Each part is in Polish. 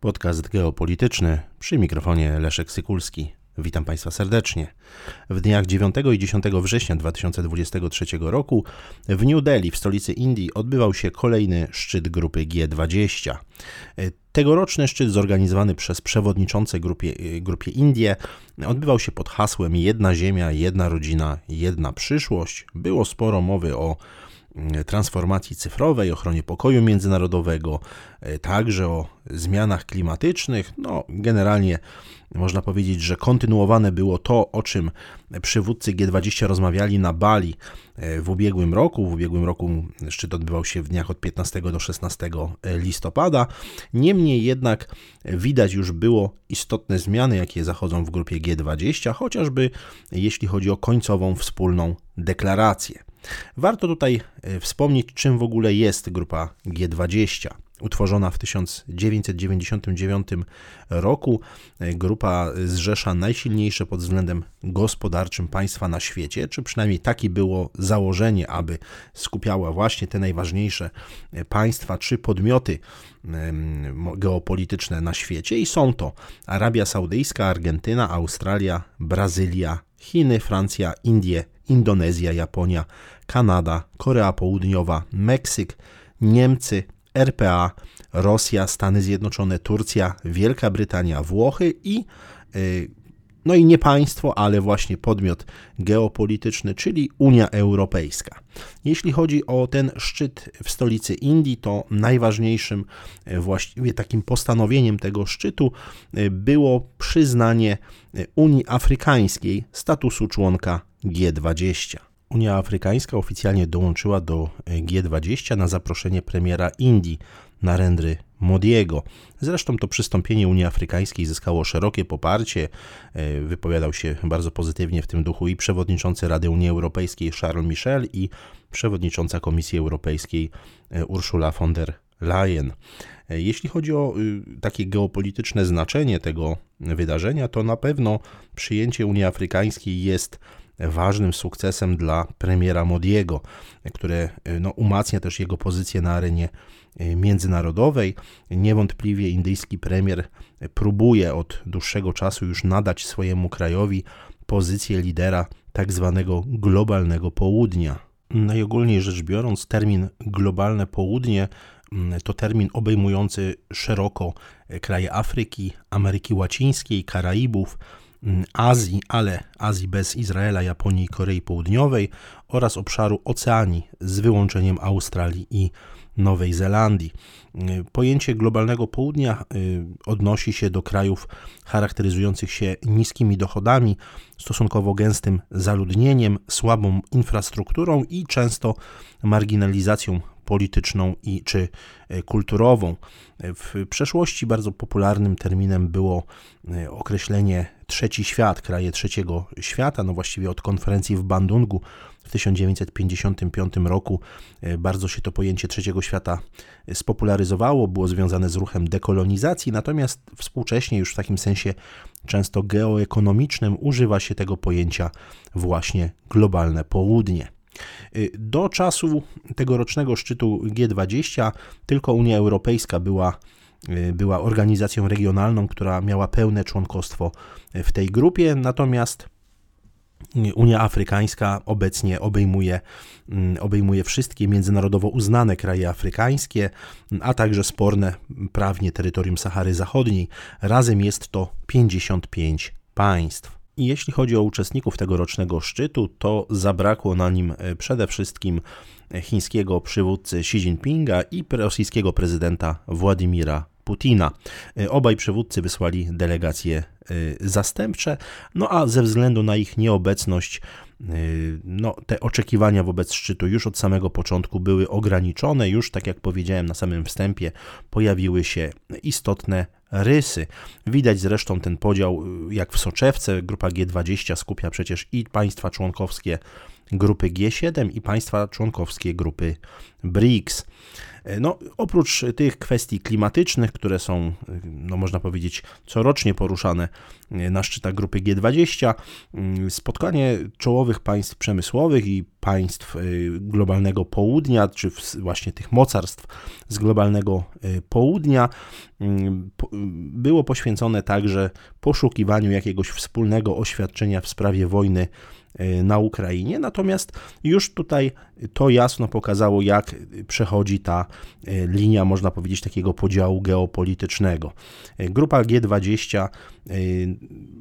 Podcast geopolityczny przy mikrofonie Leszek Sykulski. Witam Państwa serdecznie. W dniach 9 i 10 września 2023 roku w New Delhi, w stolicy Indii, odbywał się kolejny szczyt grupy G20. Tegoroczny szczyt zorganizowany przez przewodniczące grupie, grupie Indie odbywał się pod hasłem Jedna Ziemia, jedna rodzina, jedna przyszłość. Było sporo mowy o transformacji cyfrowej, ochronie pokoju międzynarodowego, e, także o zmianach klimatycznych. No, generalnie można powiedzieć, że kontynuowane było to, o czym przywódcy G20 rozmawiali na Bali e, w ubiegłym roku. W ubiegłym roku szczyt odbywał się w dniach od 15 do 16 listopada. Niemniej jednak widać już było istotne zmiany, jakie zachodzą w grupie G20, chociażby jeśli chodzi o końcową wspólną deklarację. Warto tutaj e, wspomnieć, czym w ogóle jest grupa G20. Utworzona w 1999 roku, e, grupa zrzesza najsilniejsze pod względem gospodarczym państwa na świecie, czy przynajmniej takie było założenie, aby skupiała właśnie te najważniejsze e, państwa czy podmioty geopolityczne na świecie i są to Arabia Saudyjska, Argentyna, Australia, Brazylia, Chiny, Francja, Indie, Indonezja, Japonia, Kanada, Korea Południowa, Meksyk, Niemcy, RPA, Rosja, Stany Zjednoczone, Turcja, Wielka Brytania, Włochy i y, no i nie państwo, ale właśnie podmiot geopolityczny, czyli Unia Europejska. Jeśli chodzi o ten szczyt w stolicy Indii, to najważniejszym y, właściwie takim postanowieniem tego szczytu y, było przyznanie Unii Afrykańskiej statusu członka G20. Unia Afrykańska oficjalnie dołączyła do G20 na zaproszenie premiera Indii Narendry Modiego. Zresztą to przystąpienie Unii Afrykańskiej zyskało szerokie poparcie. E, wypowiadał się bardzo pozytywnie w tym duchu i przewodniczący Rady Unii Europejskiej Charles Michel i przewodnicząca Komisji Europejskiej e, Ursula von der Leyen. E, jeśli chodzi o y, takie geopolityczne znaczenie tego wydarzenia, to na pewno przyjęcie Unii Afrykańskiej jest ważnym sukcesem dla premiera Modiego, które no, umacnia też jego pozycję na arenie e, międzynarodowej. Niewątpliwie indyjski premier próbuje od dłuższego czasu już nadać swojemu krajowi pozycję lidera tak zwanego globalnego południa. Najogólniej rzecz biorąc, termin globalne południe mm, to termin obejmujący szeroko kraje Afryki, Ameryki Łacińskiej, Karaibów, Azji, ale Azji bez Izraela, Japonii i Korei Południowej oraz obszaru Oceanii z wyłączeniem Australii i Nowej Zelandii. Mm, pojęcie globalnego południa y, odnosi się do krajów charakteryzujących się niskimi dochodami, stosunkowo gęstym zaludnieniem, słabą infrastrukturą i często marginalizacją polityczną i czy e, kulturową. W przeszłości bardzo popularnym terminem było e, określenie trzeci świat, kraje trzeciego świata, no właściwie od konferencji w Bandungu w 1955 roku e, bardzo się to pojęcie trzeciego świata spopularyzowało, było związane z ruchem dekolonizacji, natomiast współcześnie już w takim sensie często geoekonomicznym używa się tego pojęcia właśnie globalne południe. Y, do czasu tegorocznego szczytu G20 tylko Unia Europejska była, była organizacją regionalną, która miała pełne członkostwo w tej grupie, natomiast Unia Afrykańska obecnie obejmuje, mm, obejmuje wszystkie międzynarodowo uznane kraje afrykańskie, a także sporne prawnie terytorium Sahary Zachodniej. Razem jest to 55 państw. Jeśli chodzi o uczestników tegorocznego szczytu, to zabrakło na nim przede wszystkim chińskiego przywódcy Xi Jinpinga i rosyjskiego prezydenta Władimira Putina. E, obaj przywódcy wysłali delegacje e, zastępcze, no a ze względu na ich nieobecność, no, te oczekiwania wobec szczytu już od samego początku były ograniczone. Już, tak jak powiedziałem na samym wstępie, pojawiły się istotne rysy. Widać zresztą ten podział jak w soczewce. Grupa G20 skupia przecież i państwa członkowskie grupy G7 i państwa członkowskie grupy BRICS. No, oprócz tych kwestii klimatycznych, które są, no można powiedzieć, corocznie poruszane na szczytach grupy G20, spotkanie czołowych państw przemysłowych i państw globalnego południa, czy właśnie tych mocarstw z globalnego południa, było poświęcone także poszukiwaniu jakiegoś wspólnego oświadczenia w sprawie wojny e, na Ukrainie. Natomiast już tutaj to jasno pokazało, jak przechodzi ta e, linia, można powiedzieć, takiego podziału geopolitycznego. E, grupa G20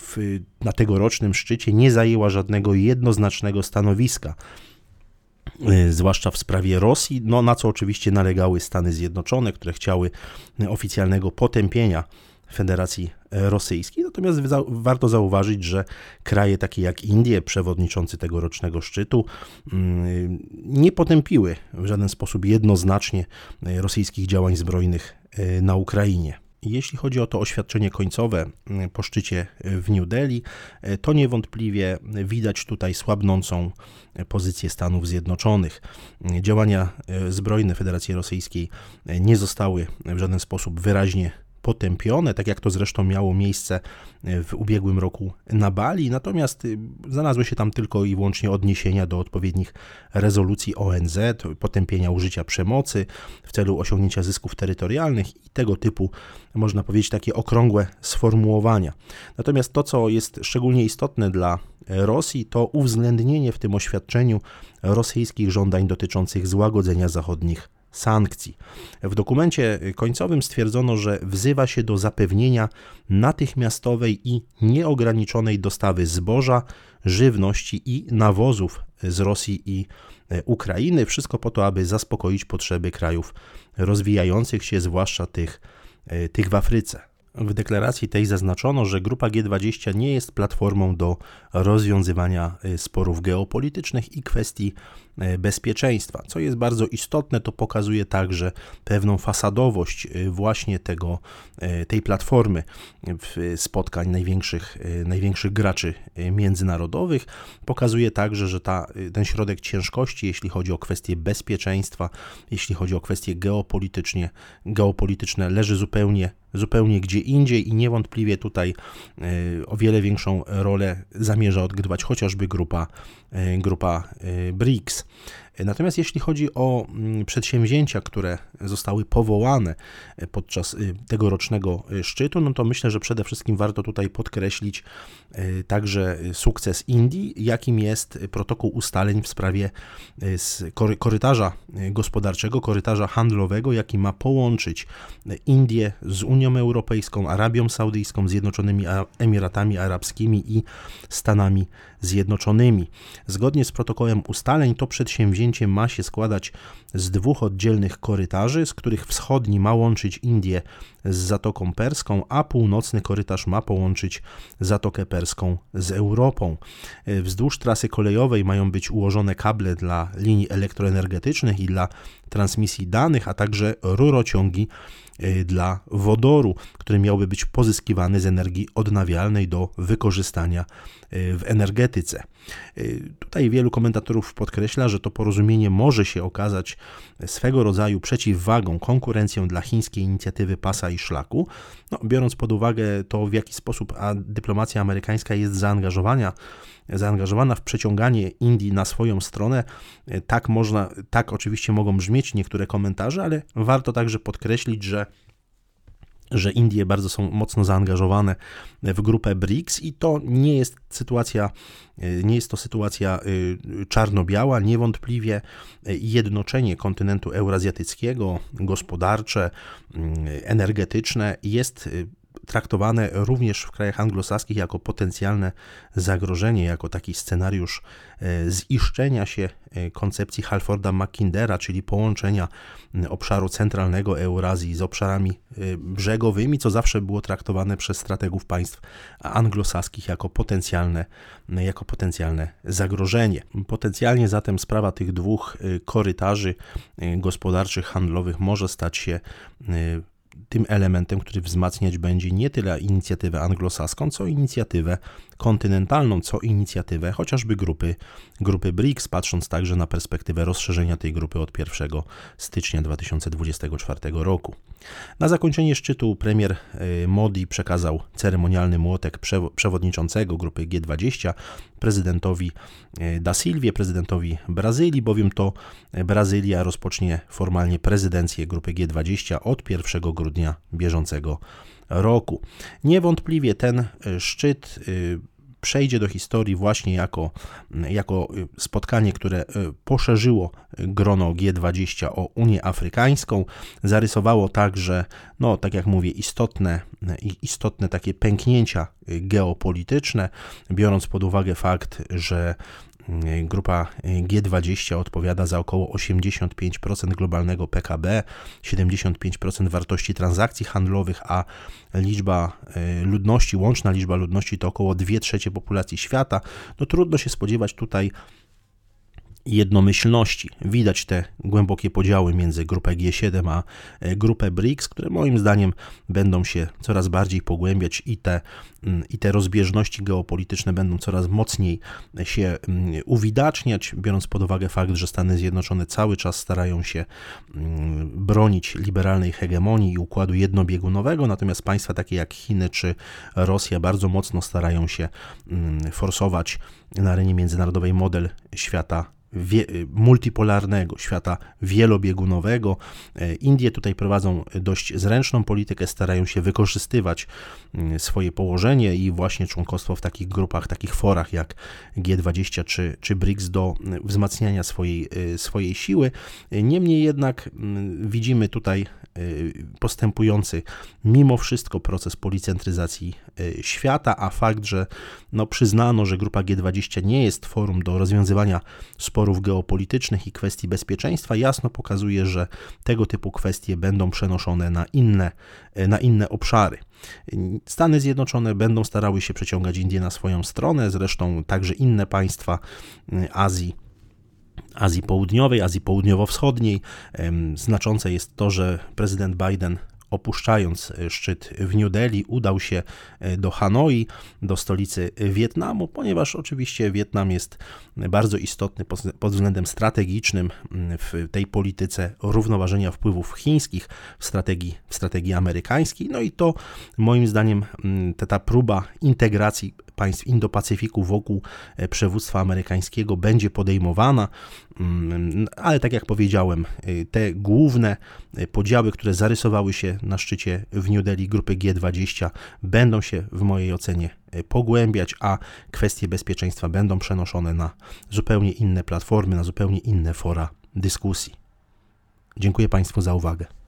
w, na tegorocznym szczycie nie zajęła żadnego jednoznacznego stanowiska zwłaszcza w sprawie Rosji, no na co oczywiście nalegały Stany Zjednoczone, które chciały oficjalnego potępienia Federacji Rosyjskiej. Natomiast warto zauważyć, że kraje takie jak Indie, przewodniczący tegorocznego szczytu, mm, nie potępiły w żaden sposób jednoznacznie rosyjskich działań zbrojnych e, na Ukrainie. Jeśli chodzi o to oświadczenie końcowe mm, po szczycie w New Delhi, e, to niewątpliwie widać tutaj słabnącą pozycję Stanów Zjednoczonych. Działania e, zbrojne Federacji Rosyjskiej nie zostały w żaden sposób wyraźnie potępione, tak jak to zresztą miało miejsce e, w ubiegłym roku na Bali, natomiast y, znalazły się tam tylko i wyłącznie odniesienia do odpowiednich rezolucji ONZ, potępienia użycia przemocy w celu osiągnięcia zysków terytorialnych i tego typu, można powiedzieć, takie okrągłe sformułowania. Natomiast to, co jest szczególnie istotne dla Rosji, to uwzględnienie w tym oświadczeniu rosyjskich żądań dotyczących złagodzenia zachodnich sankcji. W dokumencie końcowym stwierdzono, że wzywa się do zapewnienia natychmiastowej i nieograniczonej dostawy zboża, żywności i nawozów z Rosji i e, Ukrainy. Wszystko po to, aby zaspokoić potrzeby krajów rozwijających się, zwłaszcza tych, e, tych w Afryce. W deklaracji tej zaznaczono, że Grupa G20 nie jest platformą do rozwiązywania y, sporów geopolitycznych i kwestii y, bezpieczeństwa. Co jest bardzo istotne, to pokazuje także pewną fasadowość y, właśnie tego, tej platformy spotkań największych, największych graczy międzynarodowych. Pokazuje także, że ta, ten środek ciężkości, jeśli chodzi o kwestie bezpieczeństwa, jeśli chodzi o kwestie geopolitycznie, geopolityczne, leży zupełnie zupełnie gdzie indziej i niewątpliwie tutaj e, o wiele większą rolę zamierza odgrywać chociażby grupa, e, grupa e, BRICS. Natomiast jeśli chodzi o mm, przedsięwzięcia, które zostały powołane podczas tegorocznego szczytu, no to myślę, że przede wszystkim warto tutaj podkreślić także sukces Indii, jakim jest protokół ustaleń w sprawie korytarza gospodarczego, korytarza handlowego, jaki ma połączyć Indię z Unią Europejską, Arabią Saudyjską, Zjednoczonymi Emiratami Arabskimi i Stanami Zjednoczonymi. Zgodnie z protokołem ustaleń to przedsięwzięcie ma się składać z dwóch oddzielnych korytarzy, z których wschodni ma łączyć Indię z Zatoką Perską, a północny korytarz ma połączyć Zatokę Perską z Europą. Wzdłuż trasy kolejowej mają być ułożone kable dla linii elektroenergetycznych i dla transmisji danych, a także rurociągi dla wodoru, który miałby być pozyskiwany z energii odnawialnej do wykorzystania y, w energetyce. Y, tutaj wielu komentatorów podkreśla, że to porozumienie może się okazać swego rodzaju przeciwwagą, konkurencją dla chińskiej inicjatywy pasa i szlaku. No, biorąc pod uwagę to, w jaki sposób dyplomacja amerykańska jest zaangażowana, zaangażowana w przeciąganie Indii na swoją stronę, tak można, tak oczywiście mogą brzmieć niektóre komentarze, ale warto także podkreślić, że że Indie bardzo są mocno zaangażowane w grupę BRICS i to nie jest sytuacja, nie jest to sytuacja e, czarno-biała, niewątpliwie jednoczenie kontynentu eurazjatyckiego, gospodarcze, mm, energetyczne jest traktowane również w krajach anglosaskich jako potencjalne zagrożenie, jako taki scenariusz e, ziszczenia się e, koncepcji Halforda Mackindera, czyli połączenia obszaru centralnego Eurazji z obszarami e, brzegowymi, co zawsze było traktowane przez strategów państw anglosaskich jako potencjalne, jako potencjalne zagrożenie. Potencjalnie zatem sprawa tych dwóch korytarzy gospodarczych, handlowych może stać się tym elementem, który wzmacniać będzie nie tyle inicjatywę anglosaską, co inicjatywę kontynentalną, co inicjatywę chociażby grupy, grupy BRICS, patrząc także na perspektywę rozszerzenia tej grupy od 1 stycznia 2024 roku. Na zakończenie szczytu premier y, Modi przekazał ceremonialny młotek przewodniczącego grupy G20 prezydentowi y, Da Silvie, prezydentowi Brazylii, bowiem to Brazylia rozpocznie formalnie prezydencję grupy G20 od 1 grudnia bieżącego roku. Niewątpliwie ten y, szczyt przejdzie do historii właśnie jako, jako spotkanie, które poszerzyło grono G20 o Unię Afrykańską. Zarysowało także, no tak jak mówię, istotne, istotne takie pęknięcia geopolityczne, biorąc pod uwagę fakt, że Grupa G20 odpowiada za około 85% globalnego PKB, 75% wartości transakcji handlowych, a liczba e, ludności, łączna liczba ludności to około 2 trzecie populacji świata. No trudno się spodziewać tutaj jednomyślności. Widać te głębokie podziały między grupę G7 a e, grupę BRICS, które moim zdaniem będą się coraz bardziej pogłębiać i te, mm, i te rozbieżności geopolityczne będą coraz mocniej się mm, uwidaczniać, biorąc pod uwagę fakt, że Stany Zjednoczone cały czas starają się mm, bronić liberalnej hegemonii i układu jednobiegunowego, natomiast państwa takie jak Chiny czy Rosja bardzo mocno starają się forsować na arenie międzynarodowej model świata multipolarnego, świata wielobiegunowego. E, Indie tutaj prowadzą dość zręczną politykę, starają się wykorzystywać mm, swoje położenie i właśnie członkostwo w takich grupach, takich forach jak G20 czy, czy BRICS do mm, wzmacniania swojej, e, swojej siły. Niemniej jednak mm, widzimy tutaj Y, postępujący mimo wszystko proces policentryzacji y, świata, a fakt, że no, przyznano, że grupa G20 nie jest forum do rozwiązywania sporów geopolitycznych i kwestii bezpieczeństwa, jasno pokazuje, że tego typu kwestie będą przenoszone na inne, y, na inne obszary. Stany Zjednoczone będą starały się przeciągać Indię na swoją stronę, zresztą także inne państwa Azji Azji Południowej, Azji Południowo-Wschodniej. Znaczące jest to, że prezydent Biden opuszczając e, szczyt w New Delhi, udał się e, do Hanoi, do stolicy Wietnamu, ponieważ oczywiście Wietnam jest bardzo istotny pod względem strategicznym w tej polityce równoważenia wpływów chińskich w strategii, w strategii amerykańskiej. No i to moim zdaniem ta, ta próba integracji państw Indo-Pacyfiku wokół e, przywództwa amerykańskiego będzie podejmowana, mm, ale tak jak powiedziałem, e, te główne e, podziały, które zarysowały się na szczycie w New Delhi grupy G20 będą się w mojej ocenie pogłębiać, a kwestie bezpieczeństwa będą przenoszone na zupełnie inne platformy, na zupełnie inne fora dyskusji. Dziękuję Państwu za uwagę.